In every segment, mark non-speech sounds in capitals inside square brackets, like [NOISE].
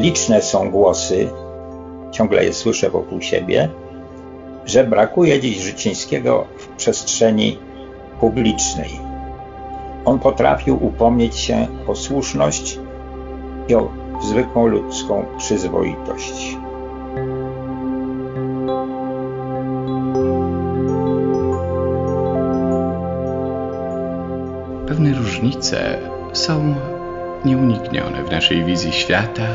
liczne są głosy, ciągle je słyszę wokół siebie, że brakuje dziś Życińskiego w przestrzeni publicznej. On potrafił upomnieć się o słuszność i o zwykłą ludzką przyzwoitość. Pewne różnice są nieuniknione w naszej wizji świata.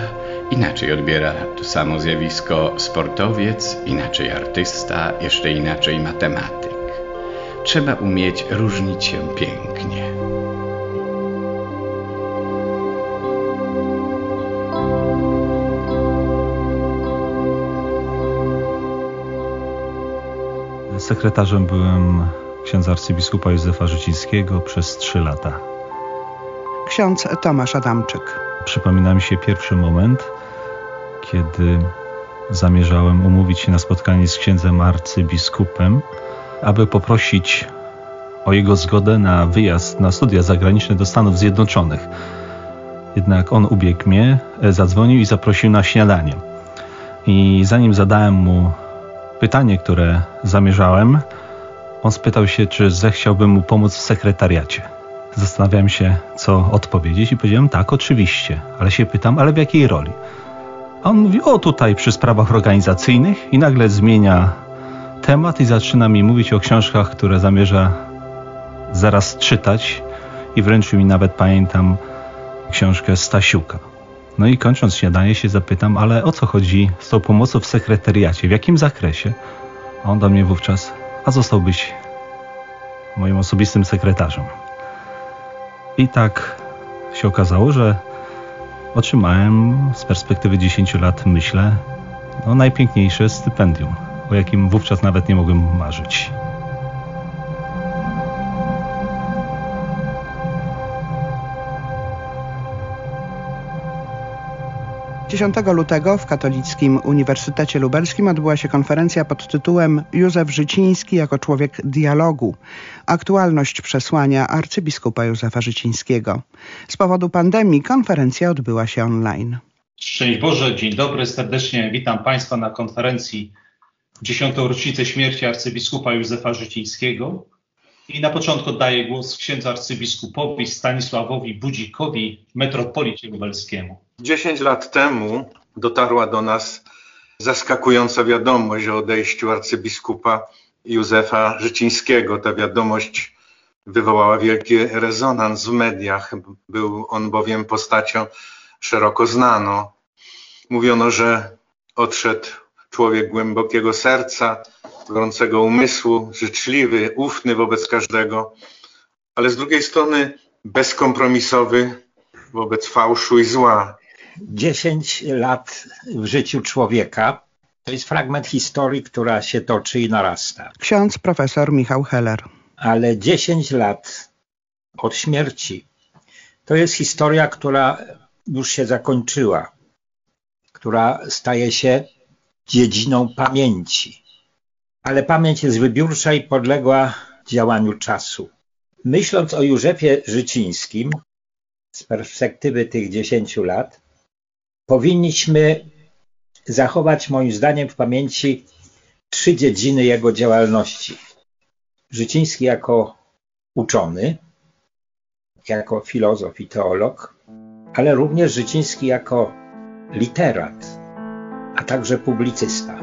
Inaczej odbiera to samo zjawisko sportowiec, inaczej artysta, jeszcze inaczej matematyk. Trzeba umieć różnić się pięknie. Sekretarzem byłem księdza arcybiskupa Józefa Życińskiego przez trzy lata. Ksiądz Tomasz Adamczyk. Przypomina mi się pierwszy moment, kiedy zamierzałem umówić się na spotkanie z księdzem arcybiskupem, aby poprosić o jego zgodę na wyjazd na studia zagraniczne do Stanów Zjednoczonych. Jednak on ubiegł mnie, zadzwonił i zaprosił na śniadanie. I zanim zadałem mu pytanie, które zamierzałem, on spytał się, czy zechciałbym mu pomóc w sekretariacie. Zastanawiałem się, co odpowiedzieć i powiedziałem, tak, oczywiście, ale się pytam, ale w jakiej roli? A on mówi, o tutaj przy sprawach organizacyjnych i nagle zmienia temat i zaczyna mi mówić o książkach, które zamierza zaraz czytać i wręczył mi nawet, pamiętam, książkę Stasiuka. No i kończąc śniadanie się zapytam, ale o co chodzi z tą pomocą w sekretariacie? W jakim zakresie? A on do mnie wówczas, a został być moim osobistym sekretarzem. I tak się okazało, że otrzymałem z perspektywy 10 lat, myślę, no, najpiękniejsze stypendium, o jakim wówczas nawet nie mogłem marzyć. 10 lutego w Katolickim Uniwersytecie Lubelskim odbyła się konferencja pod tytułem Józef Życiński jako człowiek dialogu. Aktualność przesłania arcybiskupa Józefa Życińskiego. Z powodu pandemii konferencja odbyła się online. Szczęść Boże, dzień dobry, serdecznie witam Państwa na konferencji w dziesiątą rocznicę śmierci arcybiskupa Józefa Życińskiego. I na początku oddaję głos księdzu arcybiskupowi Stanisławowi Budzikowi, metropolicie lubelskiemu. Dziesięć lat temu dotarła do nas zaskakująca wiadomość o odejściu arcybiskupa Józefa Życińskiego. Ta wiadomość wywołała wielki rezonans w mediach. Był on bowiem postacią szeroko znaną. Mówiono, że odszedł człowiek głębokiego serca, gorącego umysłu, życzliwy, ufny wobec każdego, ale z drugiej strony bezkompromisowy wobec fałszu i zła. 10 lat w życiu człowieka to jest fragment historii, która się toczy i narasta. Ksiądz profesor Michał Heller. Ale 10 lat od śmierci to jest historia, która już się zakończyła, która staje się dziedziną pamięci. Ale pamięć jest wybiórcza i podległa działaniu czasu. Myśląc o Józefie Życińskim z perspektywy tych 10 lat, powinniśmy zachować moim zdaniem w pamięci trzy dziedziny jego działalności. Życiński jako uczony, jako filozof i teolog, ale również Życiński jako literat, a także publicysta.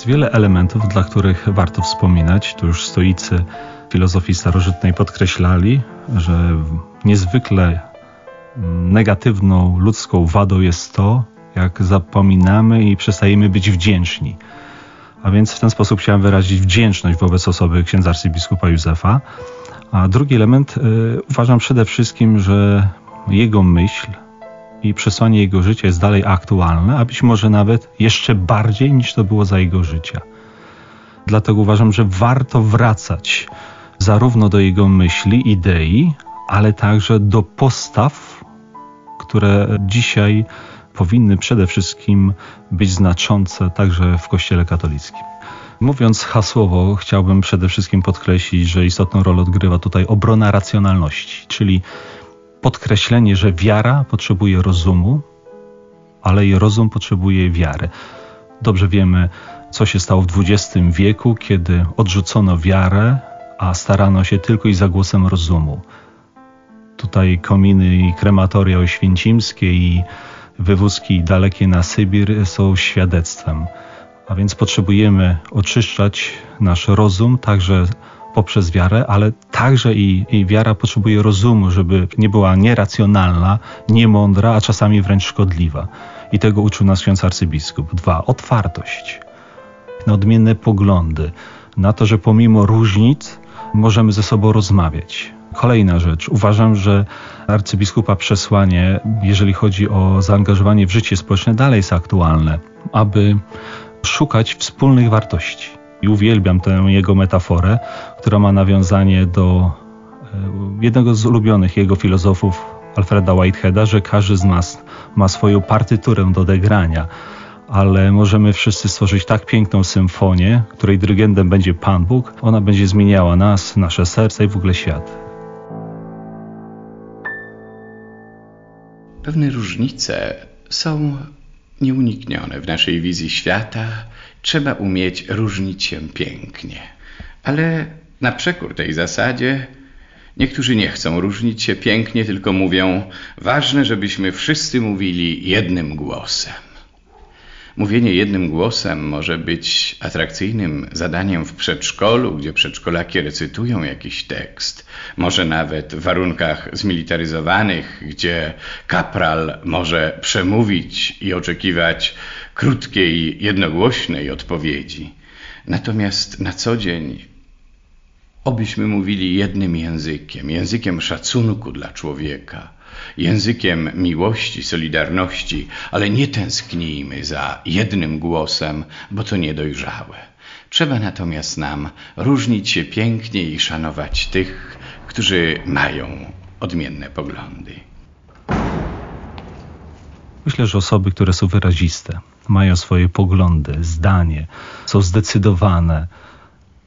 Jest wiele elementów, dla których warto wspominać. Tu już stoicy filozofii starożytnej podkreślali, że niezwykle negatywną ludzką wadą jest to, jak zapominamy i przestajemy być wdzięczni. A więc w ten sposób chciałem wyrazić wdzięczność wobec osoby księdza arcybiskupa Józefa. A drugi element, y, uważam przede wszystkim, że jego myśl i przesłanie jego życia jest dalej aktualne, a być może nawet jeszcze bardziej niż to było za jego życia. Dlatego uważam, że warto wracać zarówno do jego myśli, idei, ale także do postaw, które dzisiaj powinny przede wszystkim być znaczące także w Kościele katolickim. Mówiąc hasłowo, chciałbym przede wszystkim podkreślić, że istotną rolę odgrywa tutaj obrona racjonalności, czyli podkreślenie, że wiara potrzebuje rozumu, ale i rozum potrzebuje wiary. Dobrze wiemy, co się stało w XX wieku, kiedy odrzucono wiarę, a starano się tylko i za głosem rozumu. Tutaj kominy i krematoria oświęcimskie i wywózki dalekie na Sybir są świadectwem. A więc potrzebujemy oczyszczać nasz rozum także poprzez wiarę, ale także i, i, wiara potrzebuje rozumu, żeby nie była nieracjonalna, niemądra, a czasami wręcz szkodliwa. I tego uczył nas ksiądz arcybiskup. Dwa, otwartość na odmienne poglądy, na to, że pomimo różnic możemy ze sobą rozmawiać. Kolejna rzecz. Uważam, że arcybiskupa przesłanie, jeżeli chodzi o zaangażowanie w życie społeczne, dalej jest aktualne, aby szukać wspólnych wartości. I uwielbiam tę jego metaforę, która ma nawiązanie do e, jednego z ulubionych jego filozofów, Alfreda Whiteheada, że każdy z nas ma swoją partyturę do odegrania, ale możemy wszyscy stworzyć tak piękną symfonię, której dyrygentem będzie Pan Bóg. Ona będzie zmieniała nas, nasze serca i w ogóle świat. Pewne różnice są nieuniknione w naszej wizji świata. Trzeba umieć różnić się pięknie. Ale na przekór tej zasadzie niektórzy nie chcą różnić się pięknie, tylko mówią: ważne, żebyśmy wszyscy mówili jednym głosem. Mówienie jednym głosem może być atrakcyjnym zadaniem w przedszkolu, gdzie przedszkolaki recytują jakiś tekst, może nawet w warunkach zmilitaryzowanych, gdzie kapral może przemówić i oczekiwać krótkiej, jednogłośnej odpowiedzi. Natomiast na co dzień obyśmy mówili jednym językiem, językiem szacunku dla człowieka językiem miłości, solidarności, ale nie tęsknijmy za jednym głosem, bo to niedojrzałe. Trzeba natomiast nam różnić się pięknie i szanować tych, którzy mają odmienne poglądy. Myślę, że osoby, które są wyraziste, mają swoje poglądy, zdanie, są zdecydowane,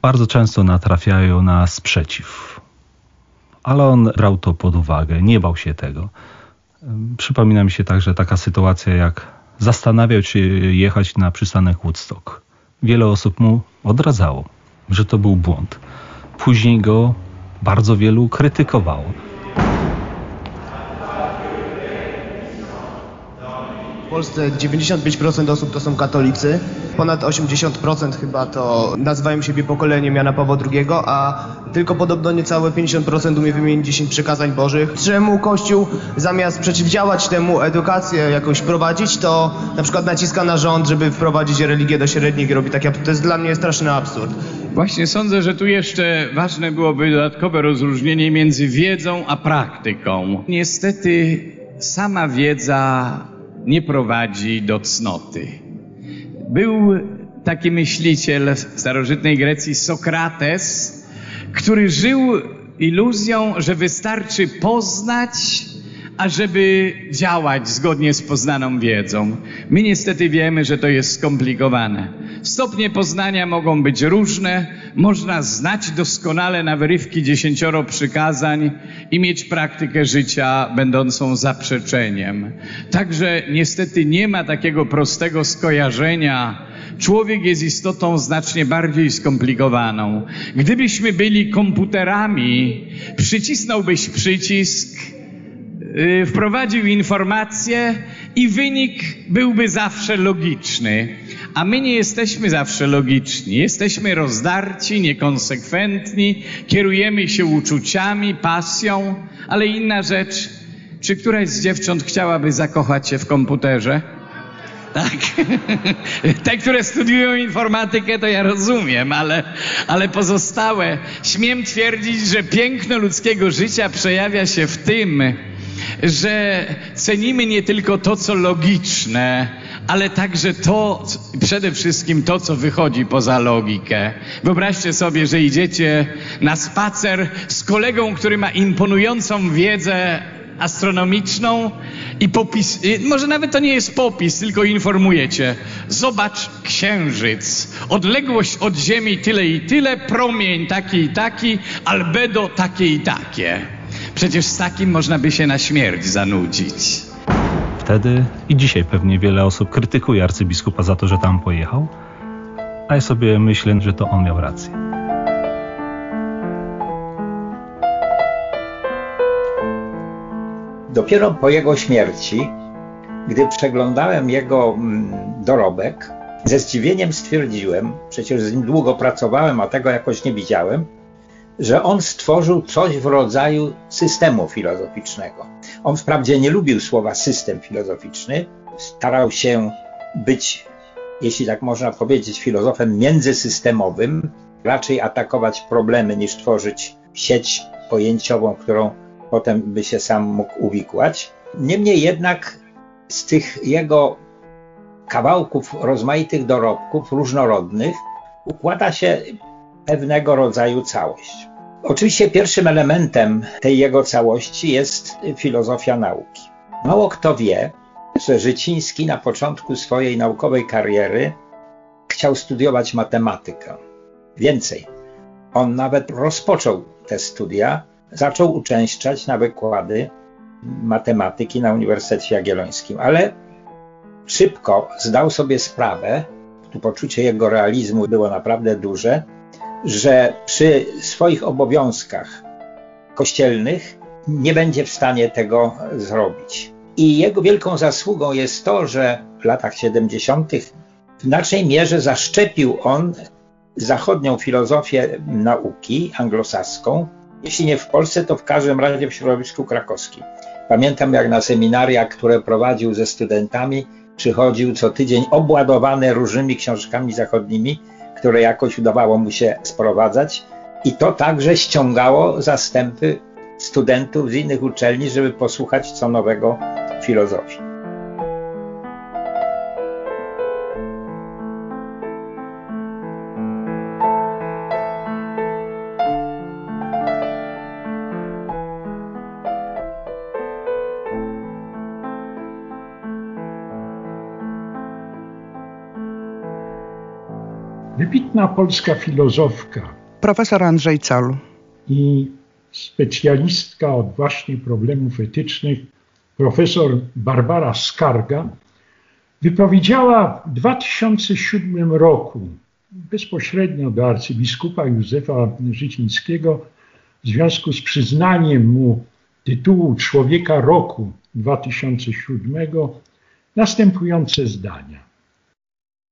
bardzo często natrafiają na sprzeciw ale on brał to pod uwagę, nie bał się tego. Przypomina mi się także taka sytuacja, jak zastanawiał się jechać na przystanek Woodstock. Wiele osób mu odradzało, że to był błąd. Później go bardzo wielu krytykowało. Polsce 95% osób to są katolicy, ponad 80% chyba to nazywają siebie pokoleniem Jana Pawła II, a tylko podobno niecałe 50% umie wymienić 10 przykazań bożych. Czemu Kościół zamiast przeciwdziałać temu edukację jakoś prowadzić, to na przykład naciska na rząd, żeby wprowadzić religię do średnich i robi takie, to jest dla mnie straszny absurd. Właśnie sądzę, że tu jeszcze ważne byłoby dodatkowe rozróżnienie między wiedzą a praktyką. Niestety sama wiedza nie prowadzi do cnoty. Był taki myśliciel starożytnej Grecji Sokrates, który żył iluzją, że wystarczy poznać, ażeby działać zgodnie z poznaną wiedzą. My niestety wiemy, że to jest skomplikowane. Stopnie poznania mogą być różne. Można znać doskonale na wyrywki dziesięcioro przykazań i mieć praktykę życia będącą zaprzeczeniem. Także niestety nie ma takiego prostego skojarzenia. Człowiek jest istotą znacznie bardziej skomplikowaną. Gdybyśmy byli komputerami, przycisnąłbyś przycisk, wprowadził informację i wynik byłby zawsze logiczny. A my nie jesteśmy zawsze logiczni. Jesteśmy rozdarci, niekonsekwentni, kierujemy się uczuciami, pasją, ale inna rzecz, czy któraś z dziewcząt chciałaby zakochać się w komputerze? Tak. [LAUGHS] Te, które studiują informatykę, to ja rozumiem, ale, ale pozostałe. Śmiem twierdzić, że piękno ludzkiego życia przejawia się w tym, że cenimy nie tylko to, co logiczne, ale także to, przede wszystkim to, co wychodzi poza logikę. Wyobraźcie sobie, że idziecie na spacer z kolegą, który ma imponującą wiedzę astronomiczną i popis, y, może nawet to nie jest popis, tylko informujecie. Zobacz księżyc, odległość od Ziemi tyle i tyle, promień taki i taki, albedo takie i takie. Przecież z takim można by się na śmierć zanudzić. Wtedy i dzisiaj pewnie wiele osób krytykuje arcybiskupa za to, że tam pojechał, a ja sobie myślę, że to on miał rację. Dopiero po jego śmierci, gdy przeglądałem jego mm, dorobek, ze zdziwieniem stwierdziłem, przecież z nim długo pracowałem, a tego jakoś nie widziałem, że on stworzył coś w rodzaju systemu filozoficznego. On wprawdzie nie lubił słowa system filozoficzny, starał się być, jeśli tak można powiedzieć, filozofem międzysystemowym, raczej atakować problemy niż tworzyć sieć pojęciową, którą potem by się sam mógł uwikłać. Niemniej jednak z tych jego kawałków rozmaitych dorobków, różnorodnych, układa się pewnego rodzaju całość. Oczywiście pierwszym elementem tej jego całości jest filozofia nauki. Mało kto wie, że Życiński na początku swojej naukowej kariery chciał studiować matematykę. Więcej, on nawet rozpoczął te studia, zaczął uczęszczać na wykłady matematyki na Uniwersytecie Jagiellońskim, ale szybko zdał sobie sprawę, tu poczucie jego realizmu było naprawdę duże, że przy swoich obowiązkach kościelnych nie będzie w stanie tego zrobić. I jego wielką zasługą jest to, że w latach 70. w znacznej mierze zaszczepił on zachodnią filozofię nauki anglosaską, jeśli nie w Polsce, to w każdym razie w środowisku krakowskim. Pamiętam, jak na seminaria, które prowadził ze studentami, przychodził co tydzień obładowany różnymi książkami zachodnimi, które jakoś udawało mu się sprowadzać. I to także ściągało zastępy studentów z innych uczelni, żeby posłuchać co nowego filozofii. Wybitna polska filozofka. Profesor Andrzej Col. I specjalistka od właśnie problemów etycznych, profesor Barbara Skarga, wypowiedziała w 2007 roku bezpośrednio do arcybiskupa Józefa Życińskiego w związku z przyznaniem mu tytułu Człowieka Roku 2007 następujące zdania.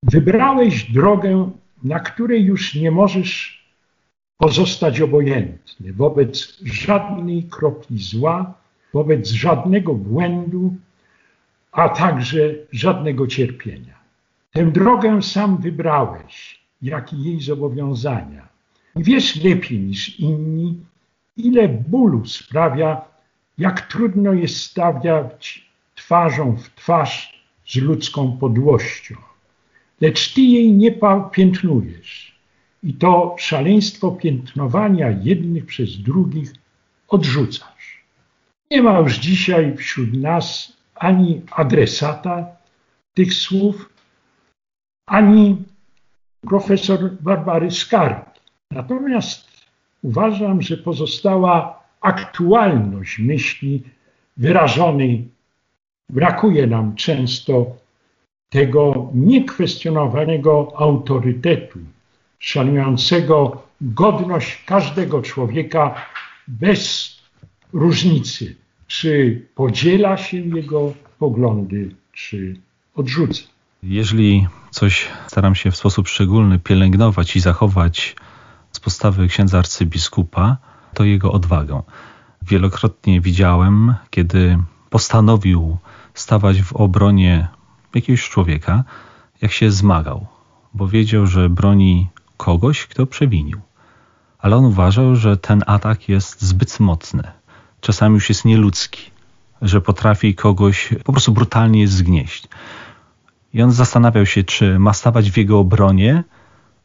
Wybrałeś drogę na której już nie możesz pozostać obojętny wobec żadnej kropli zła, wobec żadnego błędu, a także żadnego cierpienia. Tę drogę sam wybrałeś, jak i jej zobowiązania. I wiesz lepiej niż inni, ile bólu sprawia, jak trudno jest stawiać twarzą w twarz z ludzką podłością lecz ty jej nie piętnujesz. I to szaleństwo piętnowania jednych przez drugich odrzucasz. Nie ma już dzisiaj wśród nas ani adresata tych słów, ani profesor Barbary Skargi. Natomiast uważam, że pozostała aktualność myśli wyrażonej. Brakuje nam często tego niekwestionowanego autorytetu, szanującego godność każdego człowieka bez różnicy, czy podziela się jego poglądy, czy odrzuca. Jeżeli coś staram się w sposób szczególny pielęgnować i zachować z postawy księdza arcybiskupa, to jego odwagę. Wielokrotnie widziałem, kiedy postanowił stawać w obronie jakiegoś człowieka, jak się zmagał, bo wiedział, że broni kogoś, kto przewinił. Ale on uważał, że ten atak jest zbyt mocny, czasami już jest nieludzki, że potrafi kogoś po prostu brutalnie zgnieść. I on zastanawiał się, czy ma stawać w jego obronie,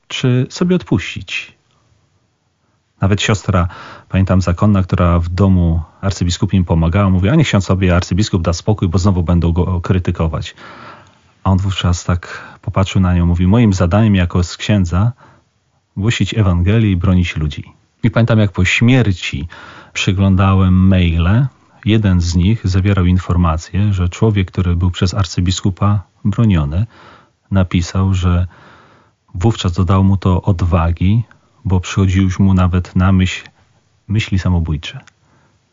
czy sobie odpuścić. Nawet siostra, pamiętam zakonna, która w domu arcybiskupim pomagała, mówi, a niech ksiądz sobie arcybiskup da spokój, bo znowu będą go krytykować. A on wówczas tak popatrzył na nią, mówi, moim zadaniem jako z księdza głosić Ewangelię i bronić ludzi. I pamiętam, jak po śmierci przyglądałem maile, jeden z nich zawierał informację, że człowiek, który był przez arcybiskupa broniony, napisał, że wówczas dodało mu to odwagi, bo przychodził już mu nawet na myśl myśli samobójcze.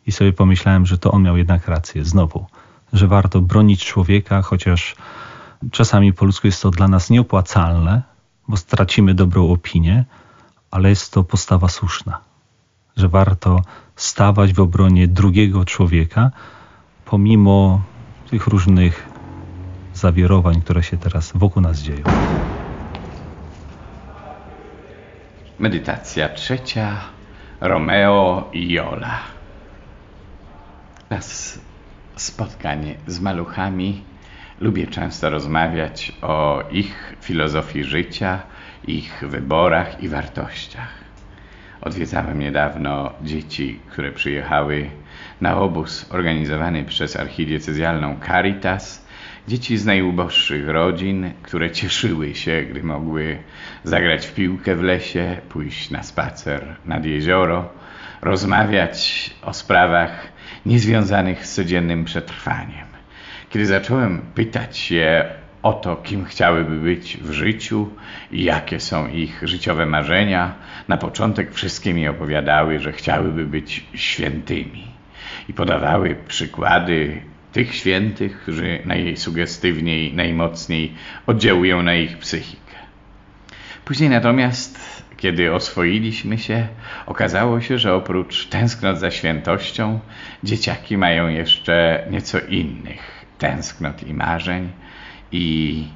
I sobie pomyślałem, że to on miał jednak rację, znowu, że warto bronić człowieka, chociaż czasami po ludzku jest to dla nas nieopłacalne, bo stracimy dobrą opinię, ale jest to postawa słuszna, że warto stawać w obronie drugiego człowieka, pomimo tych różnych zawierowań, które się teraz wokół nas dzieją. Medytacja trzecia. Romeo i Jola. Czas spotkań z maluchami lubię często rozmawiać o ich filozofii życia, ich wyborach i wartościach. Odwiedzałem niedawno dzieci, które przyjechały na obóz organizowany przez archidiecezjalną Caritas. Dzieci z najuboższych rodzin, które cieszyły się, gdy mogły zagrać w piłkę w lesie, pójść na spacer nad jezioro, rozmawiać o sprawach niezwiązanych z codziennym przetrwaniem. Kiedy zacząłem pytać się o to, kim chciałyby być w życiu i jakie są ich życiowe marzenia, na początek wszystkie mi opowiadały, że chciałyby być świętymi i podawały przykłady tych świętych, którzy najsugestywniej, najmocniej oddziałują na ich psychikę. Później natomiast, kiedy oswoiliśmy się, okazało się, że oprócz tęsknot za świętością, dzieciaki mają jeszcze nieco innych tęsknot i marzeń i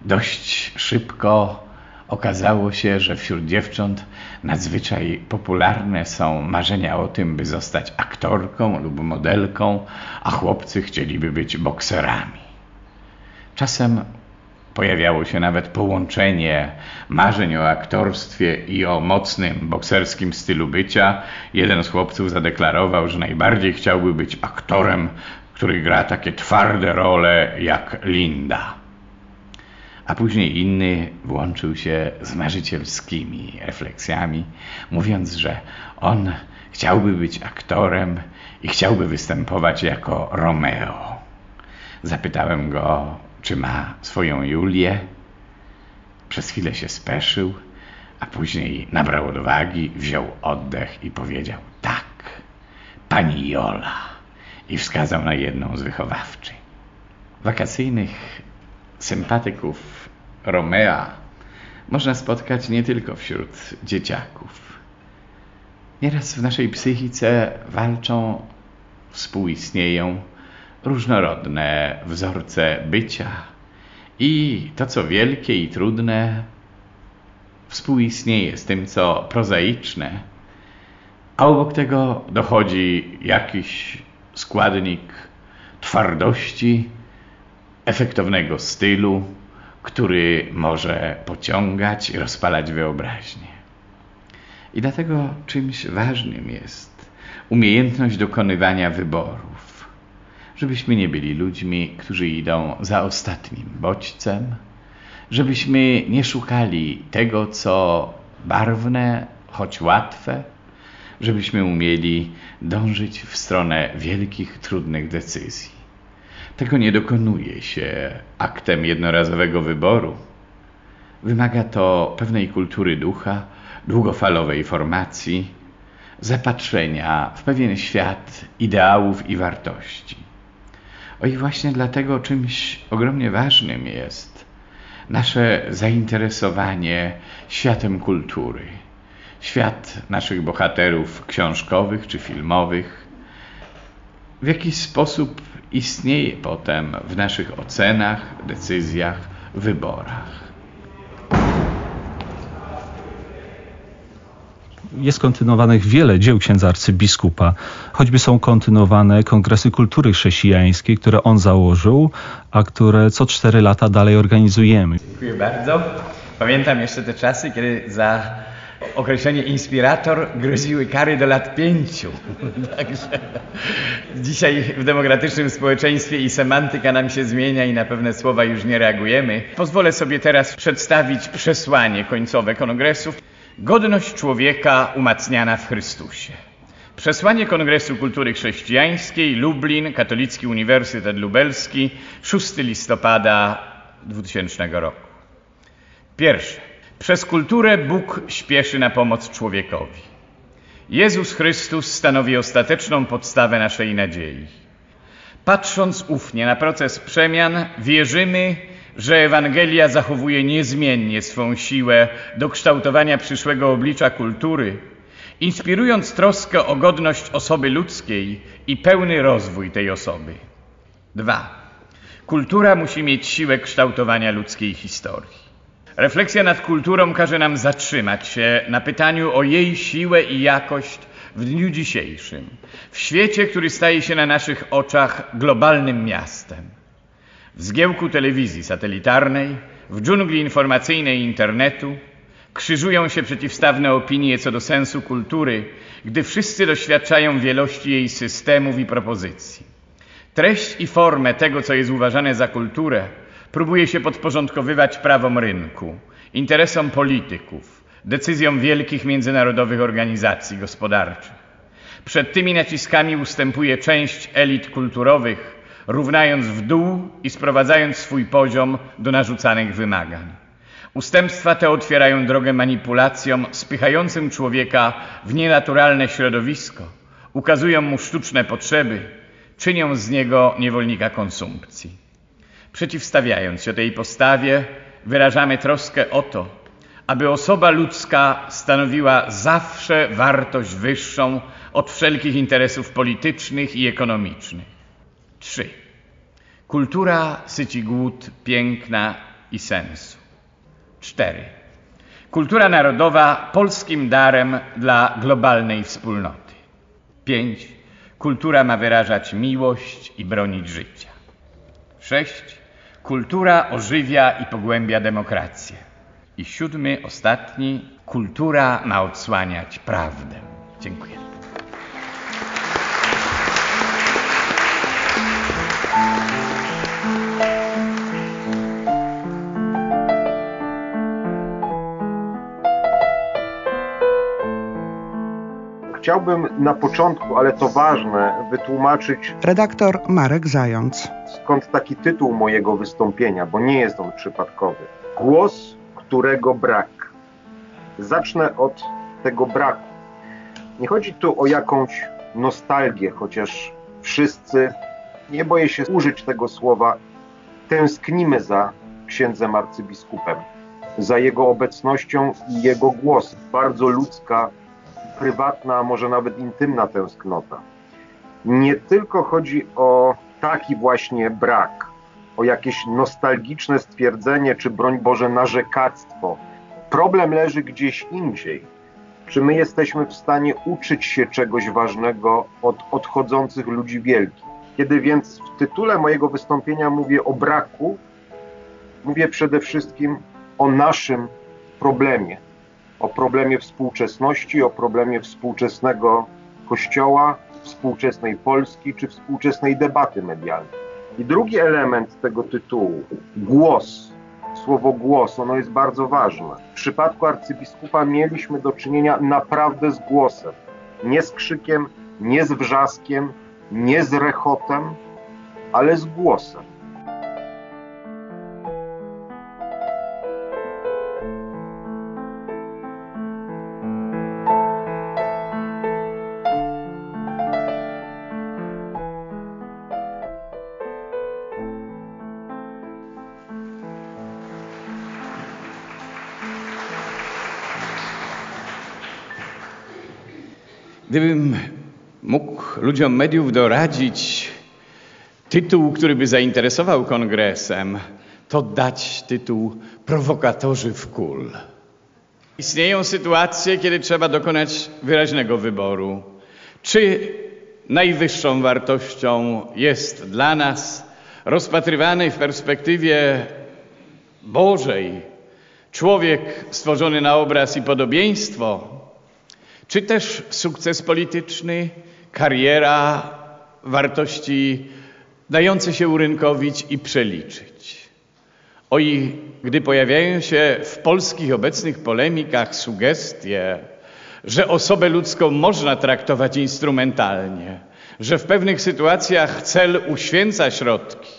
dość szybko okazało się, że wśród dziewcząt nadzwyczaj popularne są marzenia o tym, by zostać aktorką lub modelką, a chłopcy chcieliby być bokserami. Czasem pojawiało się nawet połączenie marzeń o aktorstwie i o mocnym bokserskim stylu bycia. Jeden z chłopców zadeklarował, że najbardziej chciałby być aktorem, który gra takie twarde role jak Linda a później inny włączył się z marzycielskimi refleksjami, mówiąc, że on chciałby być aktorem i chciałby występować jako Romeo. Zapytałem go, czy ma swoją Julię. Przez chwilę się speszył, a później nabrał odwagi, wziął oddech i powiedział: Tak, pani Jola. I wskazał na jedną z wychowawczyń. Wakacyjnych sympatyków Romea można spotkać nie tylko wśród dzieciaków. Nieraz w naszej psychice walczą, współistnieją różnorodne wzorce bycia i to, co wielkie i trudne, współistnieje z tym, co prozaiczne, a obok tego dochodzi jakiś składnik twardości, efektownego stylu, który może pociągać i rozpalać wyobraźnię. I dlatego czymś ważnym jest umiejętność dokonywania wyborów, żebyśmy nie byli ludźmi, którzy idą za ostatnim bodźcem, żebyśmy nie szukali tego, co barwne, choć łatwe, żebyśmy umieli dążyć w stronę wielkich, trudnych decyzji. Tego nie dokonuje się aktem jednorazowego wyboru. Wymaga to pewnej kultury ducha, długofalowej formacji, zapatrzenia w pewien świat ideałów i wartości. O i właśnie dlatego czymś ogromnie ważnym jest nasze zainteresowanie światem kultury. Świat naszych bohaterów książkowych czy filmowych, w jakiś sposób istnieje potem w naszych ocenach, decyzjach, wyborach. Jest kontynuowanych wiele dzieł księdza arcybiskupa. Choćby są kontynuowane kongresy kultury chrześcijańskiej, które on założył, a które co cztery lata dalej organizujemy. Dziękuję bardzo. Pamiętam jeszcze te czasy, kiedy za określenie inspirator groziły kary do lat pięciu. [LAUGHS] Także dzisiaj w demokratycznym społeczeństwie i semantyka nam się zmienia i na pewne słowa już nie reagujemy. Pozwolę sobie teraz przedstawić przesłanie końcowe kongresu. Godność człowieka umacniana w Chrystusie. Przesłanie Kongresu Kultury Chrześcijańskiej, Lublin, Katolicki Uniwersytet Lubelski, 6 listopada 2000 roku. Pierwsze. Przez kulturę Bóg śpieszy na pomoc człowiekowi. Jezus Chrystus stanowi ostateczną podstawę naszej nadziei. Patrząc ufnie na proces przemian, wierzymy, że Ewangelia zachowuje niezmiennie swą siłę do kształtowania przyszłego oblicza kultury, inspirując troskę o godność osoby ludzkiej i pełny rozwój tej osoby. 2. Kultura musi mieć siłę kształtowania ludzkiej historii. Refleksja nad kulturą każe nam zatrzymać się na pytaniu o jej siłę i jakość w dniu dzisiejszym, w świecie, który staje się na naszych oczach globalnym miastem. W zgiełku telewizji satelitarnej, w dżungli informacyjnej internetu krzyżują się przeciwstawne opinie co do sensu kultury, gdy wszyscy doświadczają wielości jej systemów i propozycji. Treść i formę tego, co jest uważane za kulturę, próbuje się podporządkowywać prawom rynku, interesom polityków, decyzjom wielkich międzynarodowych organizacji gospodarczych. Przed tymi naciskami ustępuje część elit kulturowych, równając w dół i sprowadzając swój poziom do narzucanych wymagań. Ustępstwa te otwierają drogę manipulacjom spychającym człowieka w nienaturalne środowisko, ukazują mu sztuczne potrzeby, czynią z niego niewolnika konsumpcji. Przeciwstawiając się tej postawie, wyrażamy troskę o to, aby osoba ludzka stanowiła zawsze wartość wyższą od wszelkich interesów politycznych i ekonomicznych. 3. Kultura syci głód piękna i sensu. 4. Kultura narodowa polskim darem dla globalnej wspólnoty. 5. Kultura ma wyrażać miłość i bronić życia. 6. Kultura ożywia i pogłębia demokrację. I siódmy, ostatni, kultura ma odsłaniać prawdę. Dziękuję. Chciałbym na początku, ale to ważne, wytłumaczyć. Redaktor Marek Zając. Skąd taki tytuł mojego wystąpienia, bo nie jest on przypadkowy. Głos, którego brak. Zacznę od tego braku. Nie chodzi tu o jakąś nostalgię, chociaż wszyscy, nie boję się użyć tego słowa, tęsknimy za księdzem arcybiskupem, za jego obecnością i jego głosem. Bardzo ludzka prywatna, a może nawet intymna tęsknota. Nie tylko chodzi o taki właśnie brak, o jakieś nostalgiczne stwierdzenie, czy broń Boże narzekactwo. Problem leży gdzieś indziej. Czy my jesteśmy w stanie uczyć się czegoś ważnego od odchodzących ludzi wielkich? Kiedy więc w tytule mojego wystąpienia mówię o braku, mówię przede wszystkim o naszym problemie, o problemie współczesności, o problemie współczesnego Kościoła, współczesnej Polski czy współczesnej debaty medialnej. I drugi element tego tytułu, głos, słowo głos, ono jest bardzo ważne. W przypadku arcybiskupa mieliśmy do czynienia naprawdę z głosem, nie z krzykiem, nie z wrzaskiem, nie z rechotem, ale z głosem. Gdybym mógł ludziom mediów doradzić tytuł, który by zainteresował kongresem, to dać tytuł Prowokatorzy w kul. Istnieją sytuacje, kiedy trzeba dokonać wyraźnego wyboru. Czy najwyższą wartością jest dla nas rozpatrywany w perspektywie Bożej człowiek stworzony na obraz i podobieństwo, czy też sukces polityczny, kariera, wartości dające się urynkowić i przeliczyć. Oj, gdy pojawiają się w polskich obecnych polemikach sugestie, że osobę ludzką można traktować instrumentalnie, że w pewnych sytuacjach cel uświęca środki,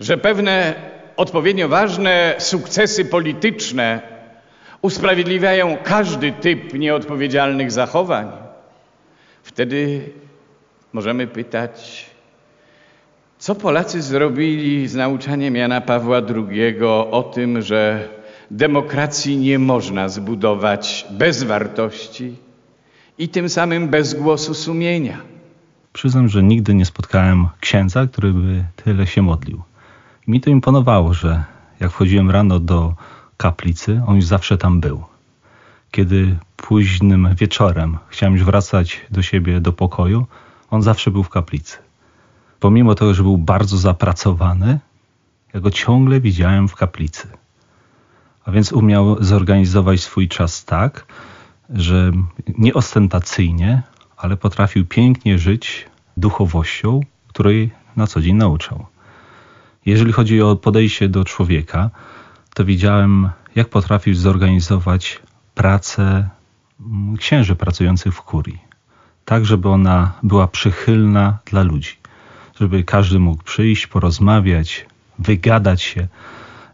że pewne odpowiednio ważne sukcesy polityczne usprawiedliwiają każdy typ nieodpowiedzialnych zachowań, wtedy możemy pytać, co Polacy zrobili z nauczaniem Jana Pawła II o tym, że demokracji nie można zbudować bez wartości i tym samym bez głosu sumienia? Przyznam, że nigdy nie spotkałem księdza, który by tyle się modlił. Mi to imponowało, że jak wchodziłem rano do kaplicy, on już zawsze tam był. Kiedy późnym wieczorem chciałem już wracać do siebie do pokoju, on zawsze był w kaplicy. Pomimo tego, że był bardzo zapracowany, ja go ciągle widziałem w kaplicy. A więc umiał zorganizować swój czas tak, że nie ostentacyjnie, ale potrafił pięknie żyć duchowością, której na co dzień nauczał. Jeżeli chodzi o podejście do człowieka, to widziałem, jak potrafił zorganizować pracę mm, księży pracujących w kurii, tak żeby ona była przychylna dla ludzi, żeby każdy mógł przyjść, porozmawiać, wygadać się.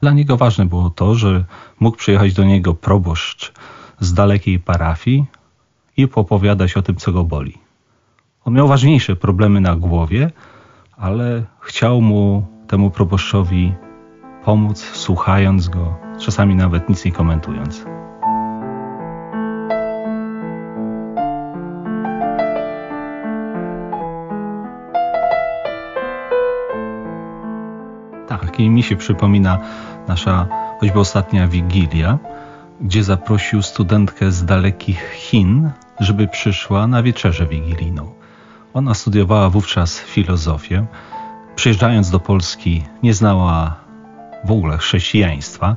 Dla niego ważne było to, że mógł przyjechać do niego proboszcz z dalekiej parafii i popowiadać o tym, co go boli. On miał ważniejsze problemy na głowie, ale chciał mu, temu proboszczowi, pomóc, słuchając go, czasami nawet nic nie komentując. Tak, i mi się przypomina nasza choćby ostatnia wigilia, gdzie zaprosił studentkę z dalekich Chin, żeby przyszła na wieczerzę wigilijną. Ona studiowała wówczas filozofię. Przyjeżdżając do Polski, nie znała w ogóle chrześcijaństwa.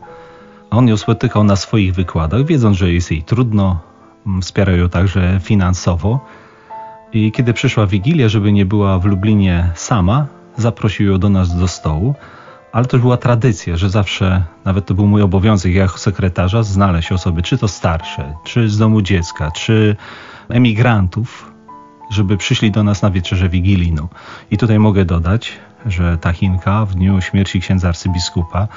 On ją spotykał na swoich wykładach, wiedząc, że jest jej trudno, wspierał ją także finansowo. I kiedy przyszła Wigilia, żeby nie była w Lublinie sama, zaprosił ją do nas do stołu. Ale to była tradycja, że zawsze, nawet to był mój obowiązek jako sekretarza, znaleźć osoby, czy to starsze, czy z domu dziecka, czy emigrantów, żeby przyszli do nas na wieczerzę wigilijną. I tutaj mogę dodać, że ta Chinka w dniu śmierci księdza arcybiskupa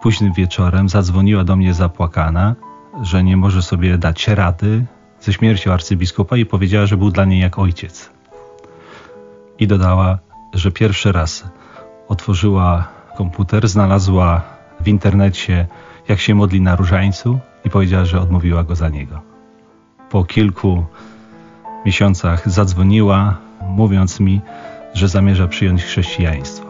późnym wieczorem zadzwoniła do mnie zapłakana, że nie może sobie dać rady ze śmiercią arcybiskupa i powiedziała, że był dla niej jak ojciec. I dodała, że pierwszy raz otworzyła komputer, znalazła w internecie, jak się modli na różańcu i powiedziała, że odmówiła go za niego. Po kilku miesiącach zadzwoniła, mówiąc mi, że zamierza przyjąć chrześcijaństwo.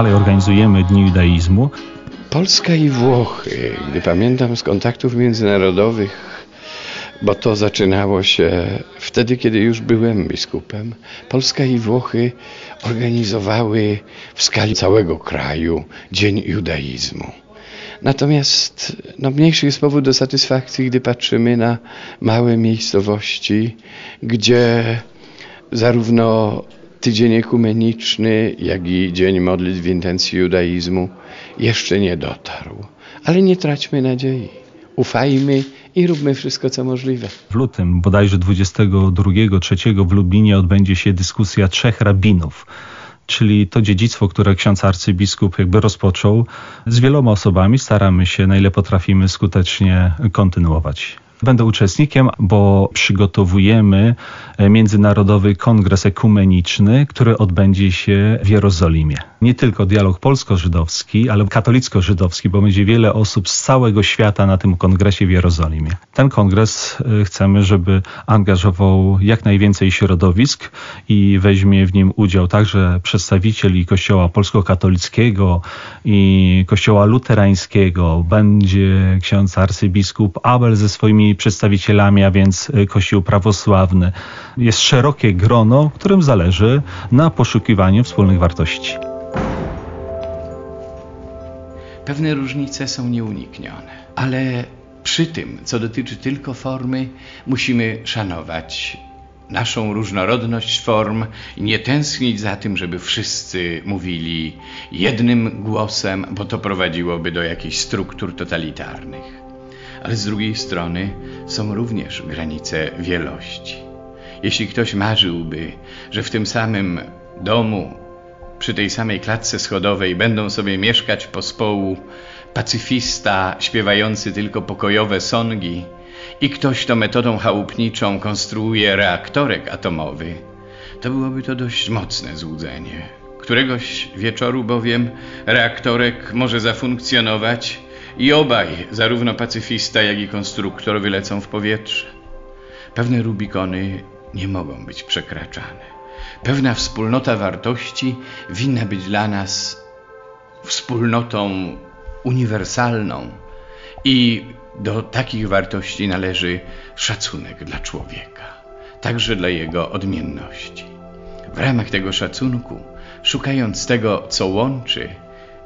Dalej organizujemy Dni Judaizmu. Polska i Włochy, gdy pamiętam z kontaktów międzynarodowych, bo to zaczynało się wtedy, kiedy już byłem biskupem, Polska i Włochy organizowały w skali całego kraju Dzień Judaizmu. Natomiast no, mniejszy jest powód do satysfakcji, gdy patrzymy na małe miejscowości, gdzie zarówno tydzień ekumeniczny, jak i dzień modlitw w intencji judaizmu jeszcze nie dotarł. Ale nie traćmy nadziei. Ufajmy i róbmy wszystko, co możliwe. W lutym, bodajże 22-3 w Lublinie odbędzie się dyskusja trzech rabinów czyli to dziedzictwo, które ksiądz arcybiskup jakby rozpoczął, z wieloma osobami staramy się, na ile potrafimy, skutecznie kontynuować. Będę uczestnikiem, bo przygotowujemy e, Międzynarodowy Kongres Ekumeniczny, który odbędzie się w Jerozolimie. Nie tylko dialog polsko-żydowski, ale katolicko-żydowski, bo będzie wiele osób z całego świata na tym kongresie w Jerozolimie. Ten kongres e, chcemy, żeby angażował jak najwięcej środowisk i weźmie w nim udział także przedstawicieli Kościoła polsko-katolickiego i Kościoła luterańskiego. Będzie ksiądz arcybiskup Abel ze swoimi przedstawicielami, a więc y, Kościół prawosławny. Jest szerokie grono, którym zależy na poszukiwaniu wspólnych wartości. Pewne różnice są nieuniknione, ale przy tym, co dotyczy tylko formy, musimy szanować naszą różnorodność form i nie tęsknić za tym, żeby wszyscy mówili jednym głosem, bo to prowadziłoby do jakichś struktur totalitarnych ale z drugiej strony są również granice wielości. Jeśli ktoś marzyłby, że w tym samym domu, przy tej samej klatce schodowej będą sobie mieszkać pospołu pacyfista śpiewający tylko pokojowe songi i ktoś to metodą chałupniczą konstruuje reaktorek atomowy, to byłoby to dość mocne złudzenie. Któregoś wieczoru bowiem reaktorek może zafunkcjonować i obaj, zarówno pacyfista, jak i konstruktor, wylecą w powietrze. Pewne Rubikony nie mogą być przekraczane. Pewna wspólnota wartości winna być dla nas wspólnotą uniwersalną i do takich wartości należy szacunek dla człowieka, także dla jego odmienności. W ramach tego szacunku, szukając tego, co łączy,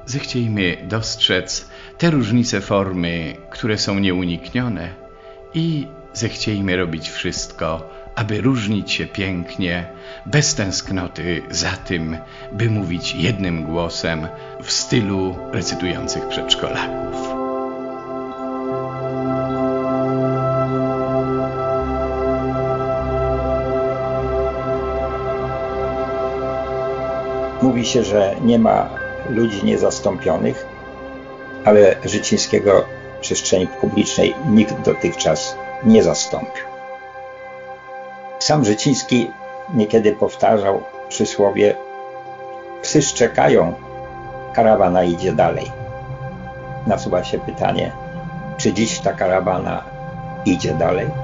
zechciejmy dostrzec te różnice formy, które są nieuniknione i zechciejmy robić wszystko, aby różnić się pięknie, bez tęsknoty za tym, by mówić jednym głosem w stylu recytujących przedszkolaków. Mówi się, że nie ma ludzi niezastąpionych, ale Życińskiego przestrzeni publicznej nikt dotychczas nie zastąpił. Sam Życiński niekiedy powtarzał przysłowie psy szczekają, karawana idzie dalej. Nasuwa się pytanie, czy dziś ta karawana idzie dalej?